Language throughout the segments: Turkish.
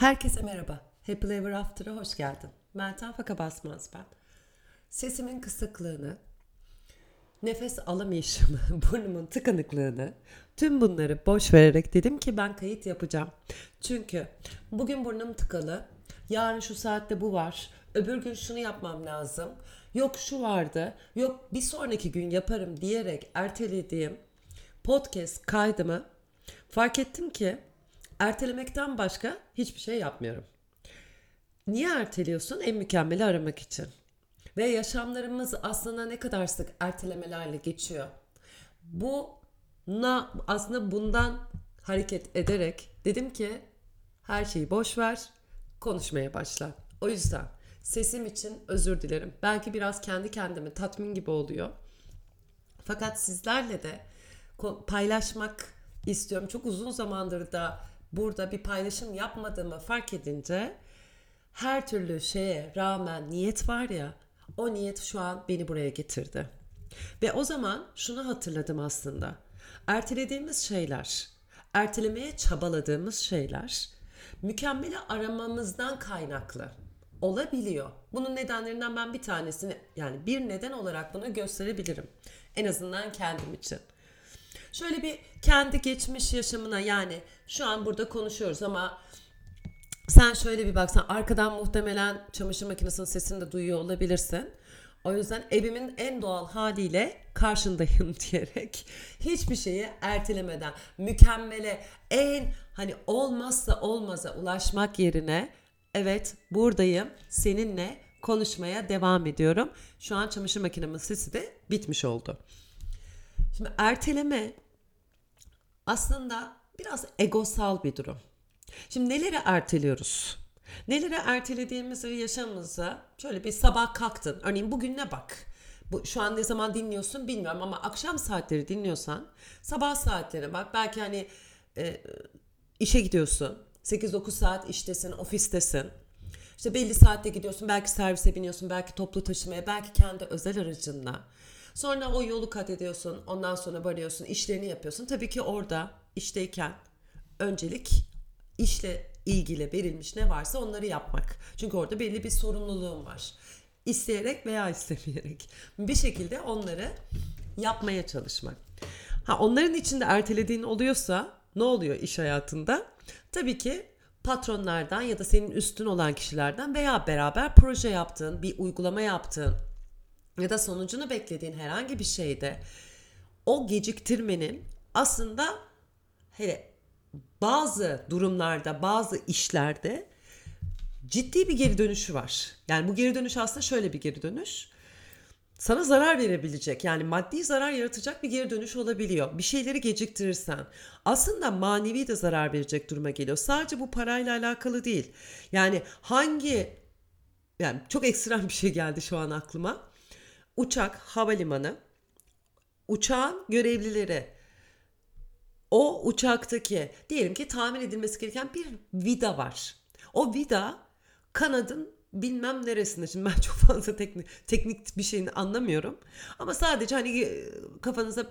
Herkese merhaba. Happy Ever After'a hoş geldin. Meltem Faka Basmaz ben. Sesimin kısıklığını, nefes alamayışımı, burnumun tıkanıklığını, tüm bunları boş vererek dedim ki ben kayıt yapacağım. Çünkü bugün burnum tıkalı, yarın şu saatte bu var, öbür gün şunu yapmam lazım, yok şu vardı, yok bir sonraki gün yaparım diyerek ertelediğim podcast kaydımı fark ettim ki ertelemekten başka hiçbir şey yapmıyorum. Niye erteliyorsun? En mükemmeli aramak için. Ve yaşamlarımız aslında ne kadar sık ertelemelerle geçiyor. Bu na aslında bundan hareket ederek dedim ki her şeyi boş ver, konuşmaya başla. O yüzden sesim için özür dilerim. Belki biraz kendi kendime tatmin gibi oluyor. Fakat sizlerle de paylaşmak istiyorum. Çok uzun zamandır da burada bir paylaşım yapmadığımı fark edince her türlü şeye rağmen niyet var ya o niyet şu an beni buraya getirdi. Ve o zaman şunu hatırladım aslında. Ertelediğimiz şeyler, ertelemeye çabaladığımız şeyler mükemmeli aramamızdan kaynaklı olabiliyor. Bunun nedenlerinden ben bir tanesini yani bir neden olarak bunu gösterebilirim. En azından kendim için. Şöyle bir kendi geçmiş yaşamına yani şu an burada konuşuyoruz ama sen şöyle bir baksan arkadan muhtemelen çamaşır makinesinin sesini de duyuyor olabilirsin. O yüzden evimin en doğal haliyle karşındayım diyerek hiçbir şeyi ertelemeden mükemmele en hani olmazsa olmaza ulaşmak yerine evet buradayım seninle konuşmaya devam ediyorum. Şu an çamaşır makinemin sesi de bitmiş oldu. Şimdi erteleme aslında biraz egosal bir durum. Şimdi neleri erteliyoruz? Neleri ertelediğimizi yaşamımıza şöyle bir sabah kalktın. Örneğin bugüne bak. Bu, şu an ne zaman dinliyorsun bilmiyorum ama akşam saatleri dinliyorsan sabah saatlerine bak. Belki hani e, işe gidiyorsun. 8-9 saat iştesin, ofistesin. İşte belli saatte gidiyorsun. Belki servise biniyorsun, belki toplu taşımaya, belki kendi özel aracınla. Sonra o yolu kat ediyorsun. Ondan sonra varıyorsun, işlerini yapıyorsun. Tabii ki orada işteyken öncelik işle ilgili verilmiş ne varsa onları yapmak. Çünkü orada belli bir sorumluluğum var. İsteyerek veya istemeyerek bir şekilde onları yapmaya çalışmak. Ha onların içinde ertelediğin oluyorsa ne oluyor iş hayatında? Tabii ki patronlardan ya da senin üstün olan kişilerden veya beraber proje yaptığın, bir uygulama yaptığın ya da sonucunu beklediğin herhangi bir şeyde o geciktirmenin aslında hele bazı durumlarda, bazı işlerde ciddi bir geri dönüşü var. Yani bu geri dönüş aslında şöyle bir geri dönüş. Sana zarar verebilecek yani maddi zarar yaratacak bir geri dönüş olabiliyor. Bir şeyleri geciktirirsen aslında manevi de zarar verecek duruma geliyor. Sadece bu parayla alakalı değil. Yani hangi yani çok ekstrem bir şey geldi şu an aklıma. Uçak, havalimanı, uçağın görevlileri o uçaktaki diyelim ki tamir edilmesi gereken bir vida var. O vida kanadın bilmem neresinde. Şimdi ben çok fazla teknik, teknik bir şeyini anlamıyorum. Ama sadece hani e, kafanızda,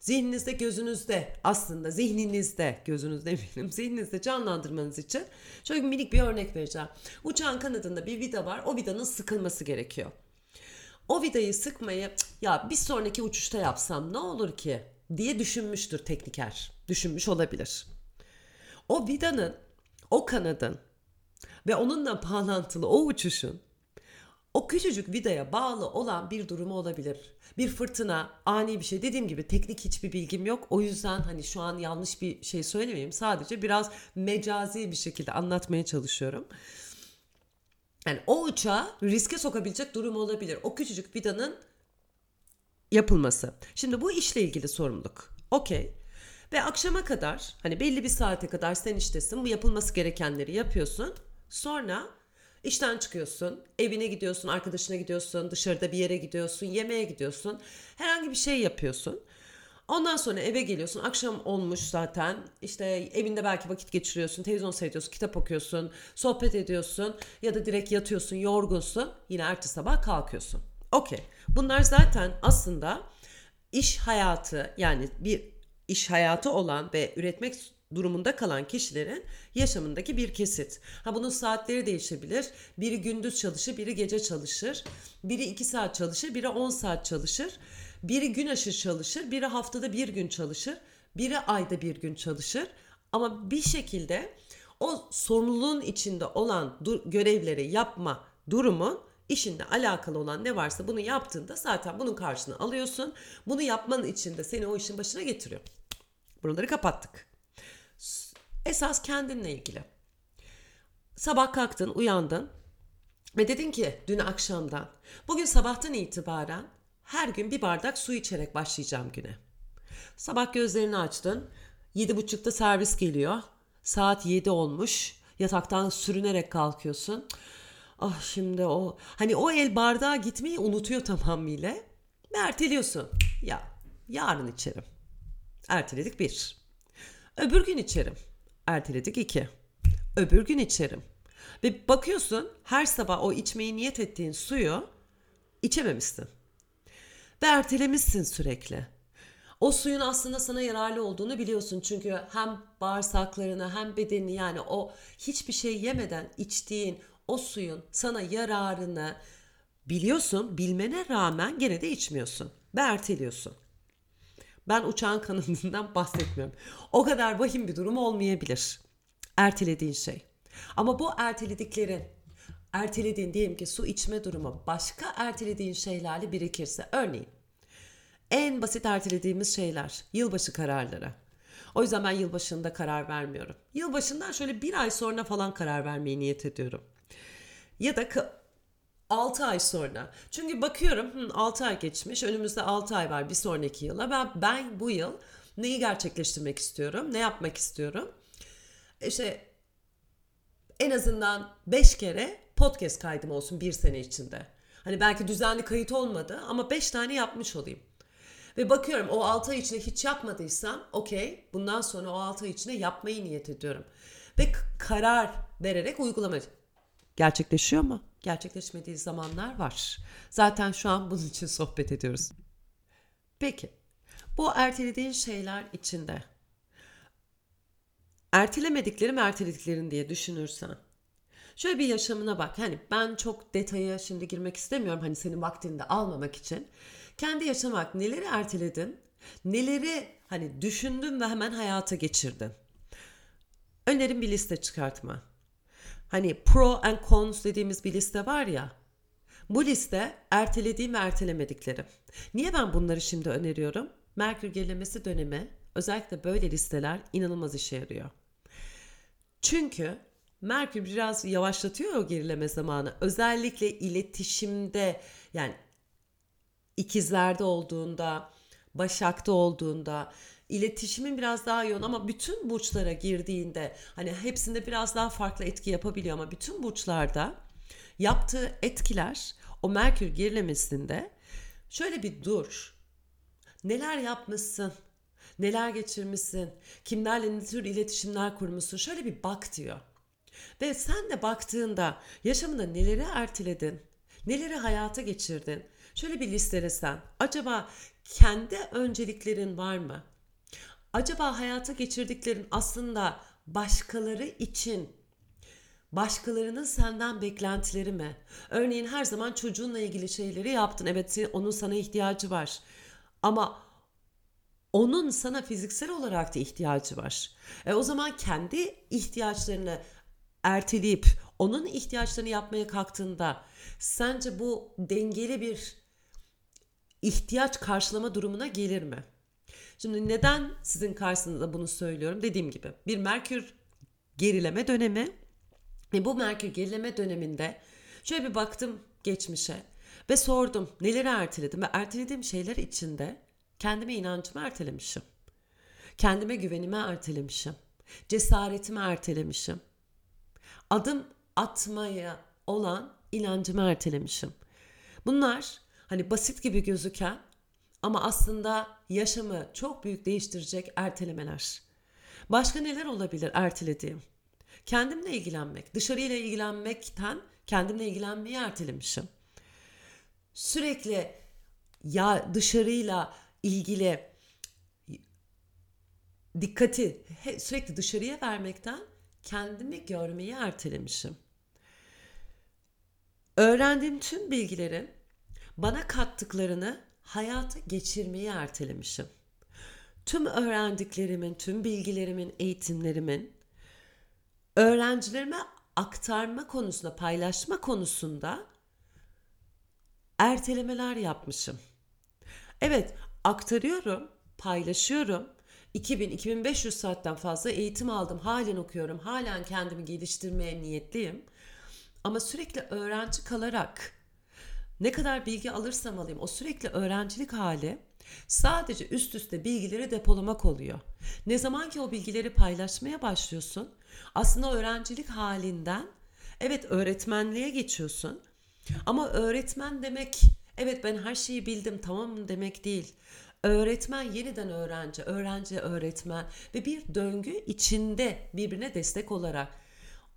zihninizde, gözünüzde aslında zihninizde, gözünüzde eminim, zihninizde canlandırmanız için şöyle minik bir örnek vereceğim. Uçağın kanadında bir vida var. O vidanın sıkılması gerekiyor. O vidayı sıkmayı ya bir sonraki uçuşta yapsam ne olur ki diye düşünmüştür tekniker. Düşünmüş olabilir. O vidanın, o kanadın ve onunla bağlantılı o uçuşun o küçücük vidaya bağlı olan bir durumu olabilir. Bir fırtına, ani bir şey. Dediğim gibi teknik hiçbir bilgim yok. O yüzden hani şu an yanlış bir şey söylemeyeyim. Sadece biraz mecazi bir şekilde anlatmaya çalışıyorum. Yani o uçağı riske sokabilecek durum olabilir. O küçücük vidanın yapılması. Şimdi bu işle ilgili sorumluluk. Okey. Ve akşama kadar hani belli bir saate kadar sen iştesin. Bu yapılması gerekenleri yapıyorsun. Sonra işten çıkıyorsun. Evine gidiyorsun, arkadaşına gidiyorsun, dışarıda bir yere gidiyorsun, yemeğe gidiyorsun. Herhangi bir şey yapıyorsun. Ondan sonra eve geliyorsun. Akşam olmuş zaten. İşte evinde belki vakit geçiriyorsun. Televizyon seyrediyorsun, kitap okuyorsun, sohbet ediyorsun ya da direkt yatıyorsun, yorgunsun. Yine ertesi sabah kalkıyorsun. Okey. Bunlar zaten aslında iş hayatı yani bir iş hayatı olan ve üretmek durumunda kalan kişilerin yaşamındaki bir kesit. Ha bunun saatleri değişebilir. Biri gündüz çalışır, biri gece çalışır. Biri 2 saat çalışır, biri 10 saat çalışır. Biri gün aşırı çalışır, biri haftada bir gün çalışır. Biri ayda bir gün çalışır. Ama bir şekilde o sorumluluğun içinde olan görevleri yapma durumun işinle alakalı olan ne varsa bunu yaptığında zaten bunun karşını alıyorsun. Bunu yapmanın için de seni o işin başına getiriyor. Buraları kapattık. Esas kendinle ilgili. Sabah kalktın, uyandın ve dedin ki dün akşamdan, bugün sabahtan itibaren her gün bir bardak su içerek başlayacağım güne. Sabah gözlerini açtın, yedi buçukta servis geliyor. Saat yedi olmuş. Yataktan sürünerek kalkıyorsun. Ah şimdi o hani o el bardağa gitmeyi unutuyor tamamıyla. Ve erteliyorsun. Ya yarın içerim. Erteledik bir. Öbür gün içerim. Erteledik iki. Öbür gün içerim. Ve bakıyorsun her sabah o içmeyi niyet ettiğin suyu içememişsin. Ve ertelemişsin sürekli. O suyun aslında sana yararlı olduğunu biliyorsun. Çünkü hem bağırsaklarını hem bedenini yani o hiçbir şey yemeden içtiğin o suyun sana yararını biliyorsun. Bilmene rağmen gene de içmiyorsun ve erteliyorsun. Ben uçağın kanadından bahsetmiyorum. O kadar vahim bir durum olmayabilir. Ertelediğin şey. Ama bu ertelediklerin, ertelediğin diyelim ki su içme durumu başka ertelediğin şeylerle birikirse. Örneğin en basit ertelediğimiz şeyler yılbaşı kararları. O yüzden ben yılbaşında karar vermiyorum. Yılbaşından şöyle bir ay sonra falan karar vermeyi niyet ediyorum. Ya da 6 ay sonra. Çünkü bakıyorum 6 ay geçmiş önümüzde 6 ay var bir sonraki yıla. Ben, ben bu yıl neyi gerçekleştirmek istiyorum? Ne yapmak istiyorum? İşte en azından 5 kere podcast kaydım olsun bir sene içinde. Hani belki düzenli kayıt olmadı ama 5 tane yapmış olayım. Ve bakıyorum o 6 ay içinde hiç yapmadıysam okey bundan sonra o 6 ay içinde yapmayı niyet ediyorum. Ve karar vererek uygulama gerçekleşiyor mu? Gerçekleşmediği zamanlar var. Zaten şu an bunun için sohbet ediyoruz. Peki bu ertelediğin şeyler içinde ertelemediklerim ertelediklerin diye düşünürsen şöyle bir yaşamına bak. Hani ben çok detaya şimdi girmek istemiyorum hani senin vaktini de almamak için. Kendi yaşamak neleri erteledin? Neleri hani düşündün ve hemen hayata geçirdin? Önerim bir liste çıkartma. Hani pro and cons dediğimiz bir liste var ya. Bu liste ertelediğim ve ertelemediklerim. Niye ben bunları şimdi öneriyorum? Merkür gerilemesi dönemi özellikle böyle listeler inanılmaz işe yarıyor. Çünkü Merkür biraz yavaşlatıyor o gerileme zamanı. Özellikle iletişimde yani ikizlerde olduğunda, başakta olduğunda iletişimin biraz daha yoğun ama bütün burçlara girdiğinde hani hepsinde biraz daha farklı etki yapabiliyor ama bütün burçlarda yaptığı etkiler o Merkür gerilemesinde şöyle bir dur. Neler yapmışsın? Neler geçirmişsin? Kimlerle ne tür iletişimler kurmuşsun? Şöyle bir bak diyor. Ve sen de baktığında yaşamında neleri erteledin? Neleri hayata geçirdin? Şöyle bir listelesen. Acaba kendi önceliklerin var mı? Acaba hayata geçirdiklerin aslında başkaları için başkalarının senden beklentileri mi? Örneğin her zaman çocuğunla ilgili şeyleri yaptın. Evet onun sana ihtiyacı var. Ama onun sana fiziksel olarak da ihtiyacı var. E o zaman kendi ihtiyaçlarını erteleyip onun ihtiyaçlarını yapmaya kalktığında sence bu dengeli bir ihtiyaç karşılama durumuna gelir mi? Şimdi neden sizin karşısında bunu söylüyorum? Dediğim gibi bir Merkür gerileme dönemi ve bu Merkür gerileme döneminde şöyle bir baktım geçmişe ve sordum neleri erteledim ve ertelediğim şeyler içinde kendime inancımı ertelemişim. Kendime güvenimi ertelemişim. Cesaretimi ertelemişim. Adım atmaya olan inancımı ertelemişim. Bunlar hani basit gibi gözüken ama aslında yaşamı çok büyük değiştirecek ertelemeler. Başka neler olabilir ertelediğim? Kendimle ilgilenmek, dışarıyla ilgilenmekten kendimle ilgilenmeyi ertelemişim. Sürekli ya dışarıyla ilgili dikkati sürekli dışarıya vermekten kendimi görmeyi ertelemişim. Öğrendiğim tüm bilgilerin bana kattıklarını hayata geçirmeyi ertelemişim. Tüm öğrendiklerimin, tüm bilgilerimin, eğitimlerimin öğrencilerime aktarma konusunda, paylaşma konusunda ertelemeler yapmışım. Evet, aktarıyorum, paylaşıyorum. 2000-2500 saatten fazla eğitim aldım. Halen okuyorum. Halen kendimi geliştirmeye niyetliyim. Ama sürekli öğrenci kalarak ne kadar bilgi alırsam alayım o sürekli öğrencilik hali sadece üst üste bilgileri depolamak oluyor. Ne zaman ki o bilgileri paylaşmaya başlıyorsun aslında öğrencilik halinden evet öğretmenliğe geçiyorsun. Ama öğretmen demek evet ben her şeyi bildim tamam demek değil. Öğretmen yeniden öğrenci, öğrenci öğretmen ve bir döngü içinde birbirine destek olarak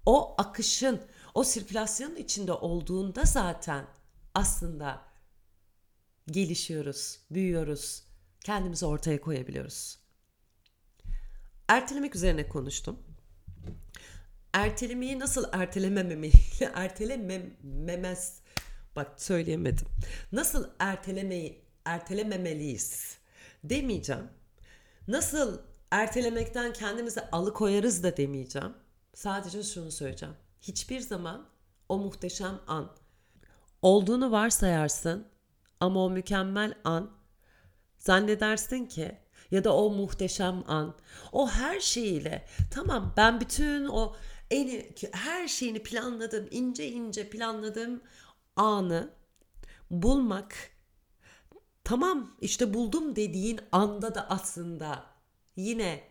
o akışın, o sirkülasyonun içinde olduğunda zaten aslında gelişiyoruz, büyüyoruz, kendimizi ortaya koyabiliyoruz. Ertelemek üzerine konuştum. Ertelemeyi nasıl ertelemememi, ertelememez, bak söyleyemedim. Nasıl ertelemeyi, ertelememeliyiz demeyeceğim. Nasıl ertelemekten kendimizi alıkoyarız da demeyeceğim. Sadece şunu söyleyeceğim. Hiçbir zaman o muhteşem an olduğunu varsayarsın ama o mükemmel an zannedersin ki ya da o muhteşem an o her şeyiyle tamam ben bütün o en her şeyini planladım ince ince planladığım anı bulmak tamam işte buldum dediğin anda da aslında yine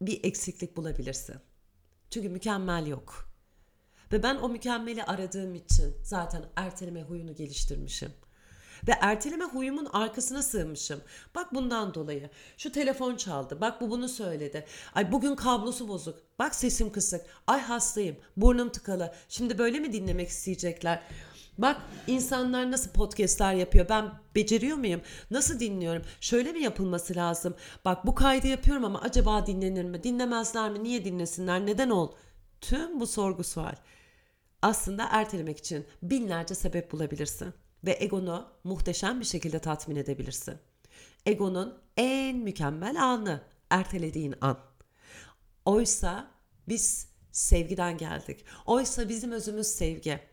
bir eksiklik bulabilirsin. Çünkü mükemmel yok. Ve ben o mükemmeli aradığım için zaten erteleme huyunu geliştirmişim. Ve erteleme huyumun arkasına sığmışım. Bak bundan dolayı. Şu telefon çaldı. Bak bu bunu söyledi. Ay bugün kablosu bozuk. Bak sesim kısık. Ay hastayım. Burnum tıkalı. Şimdi böyle mi dinlemek isteyecekler? Bak insanlar nasıl podcastler yapıyor. Ben beceriyor muyum? Nasıl dinliyorum? Şöyle mi yapılması lazım? Bak bu kaydı yapıyorum ama acaba dinlenir mi? Dinlemezler mi? Niye dinlesinler? Neden ol? Tüm bu sorgu sual. Aslında ertelemek için binlerce sebep bulabilirsin ve egonu muhteşem bir şekilde tatmin edebilirsin. Egonun en mükemmel anı ertelediğin an. Oysa biz sevgiden geldik. Oysa bizim özümüz sevgi.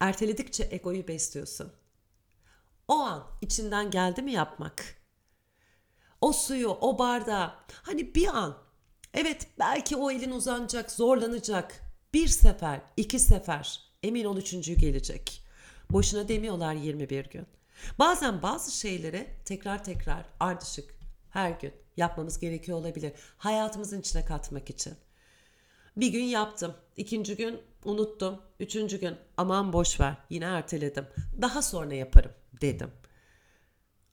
Erteledikçe egoyu besliyorsun. O an içinden geldi mi yapmak? O suyu, o bardağı, hani bir an. Evet belki o elin uzanacak, zorlanacak. Bir sefer, iki sefer. Emin ol üçüncü gelecek. Boşuna demiyorlar 21 gün. Bazen bazı şeyleri tekrar tekrar ardışık her gün yapmamız gerekiyor olabilir. Hayatımızın içine katmak için. Bir gün yaptım. ikinci gün unuttum. Üçüncü gün aman boş ver yine erteledim. Daha sonra yaparım dedim.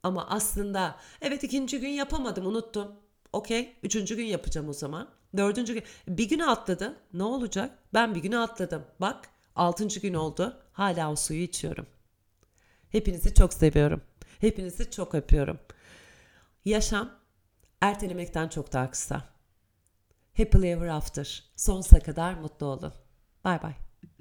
Ama aslında evet ikinci gün yapamadım unuttum. Okey üçüncü gün yapacağım o zaman. Dördüncü gün bir güne atladı. Ne olacak? Ben bir güne atladım. Bak altıncı gün oldu. Hala o suyu içiyorum. Hepinizi çok seviyorum. Hepinizi çok öpüyorum. Yaşam ertelemekten çok daha kısa. Happily ever after. Sonsuza kadar mutlu olun. Bye bye.